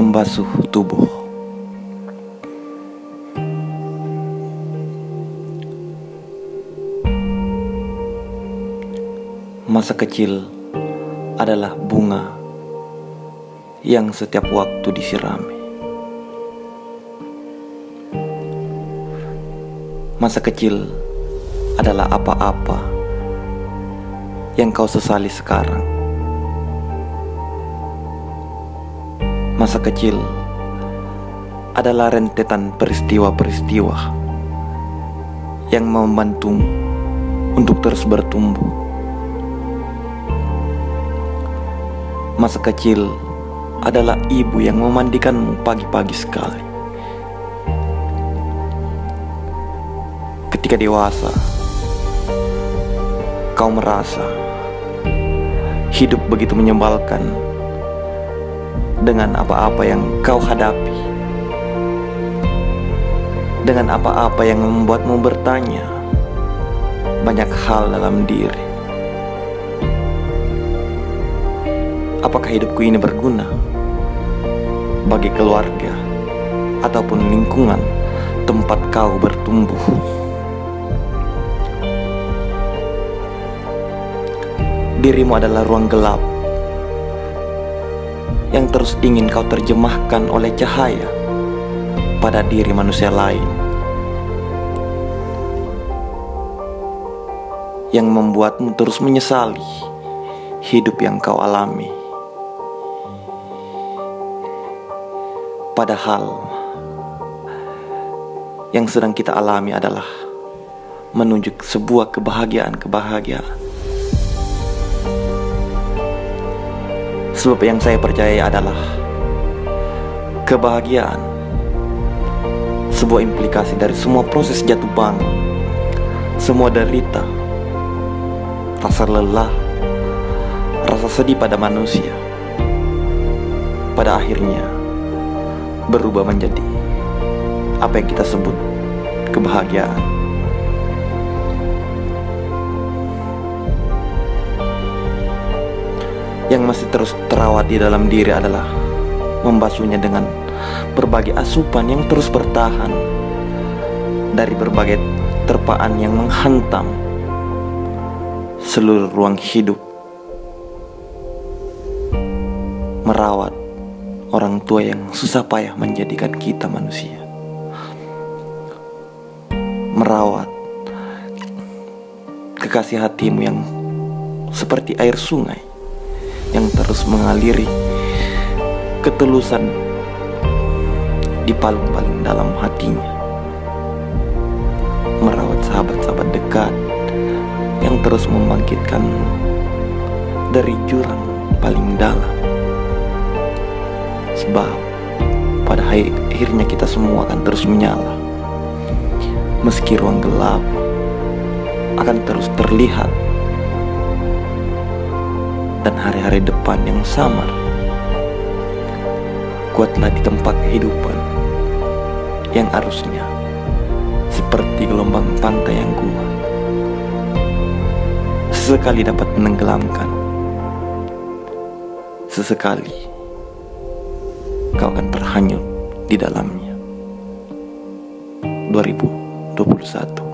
membasuh tubuh. Masa kecil adalah bunga yang setiap waktu disirami. Masa kecil adalah apa-apa yang kau sesali sekarang. Masa kecil adalah rentetan peristiwa-peristiwa yang membantumu untuk terus bertumbuh. Masa kecil adalah ibu yang memandikanmu pagi-pagi sekali. Ketika dewasa, kau merasa hidup begitu menyebalkan dengan apa-apa yang kau hadapi, dengan apa-apa yang membuatmu bertanya banyak hal dalam diri. Apakah hidupku ini berguna bagi keluarga ataupun lingkungan tempat kau bertumbuh? Dirimu adalah ruang gelap yang terus ingin kau terjemahkan oleh cahaya pada diri manusia lain yang membuatmu terus menyesali hidup yang kau alami. Padahal yang sedang kita alami adalah menuju sebuah kebahagiaan-kebahagiaan. Sebab yang saya percaya adalah kebahagiaan sebuah implikasi dari semua proses jatuh bangun, semua derita, rasa lelah, rasa sedih pada manusia. Pada akhirnya berubah menjadi apa yang kita sebut kebahagiaan. Yang masih terus terawat di dalam diri adalah membasuhnya dengan berbagai asupan yang terus bertahan dari berbagai terpaan yang menghantam seluruh ruang hidup merawat orang tua yang susah payah menjadikan kita manusia merawat kekasih hatimu yang seperti air sungai terus mengaliri ketulusan di paling-paling dalam hatinya. Merawat sahabat-sahabat dekat yang terus membangkitkan dari jurang paling dalam. Sebab pada akhirnya kita semua akan terus menyala. Meski ruang gelap akan terus terlihat dan hari-hari depan yang samar. Kuatlah di tempat kehidupan yang arusnya seperti gelombang pantai yang kuat. Sesekali dapat menenggelamkan. Sesekali kau akan terhanyut di dalamnya. 2021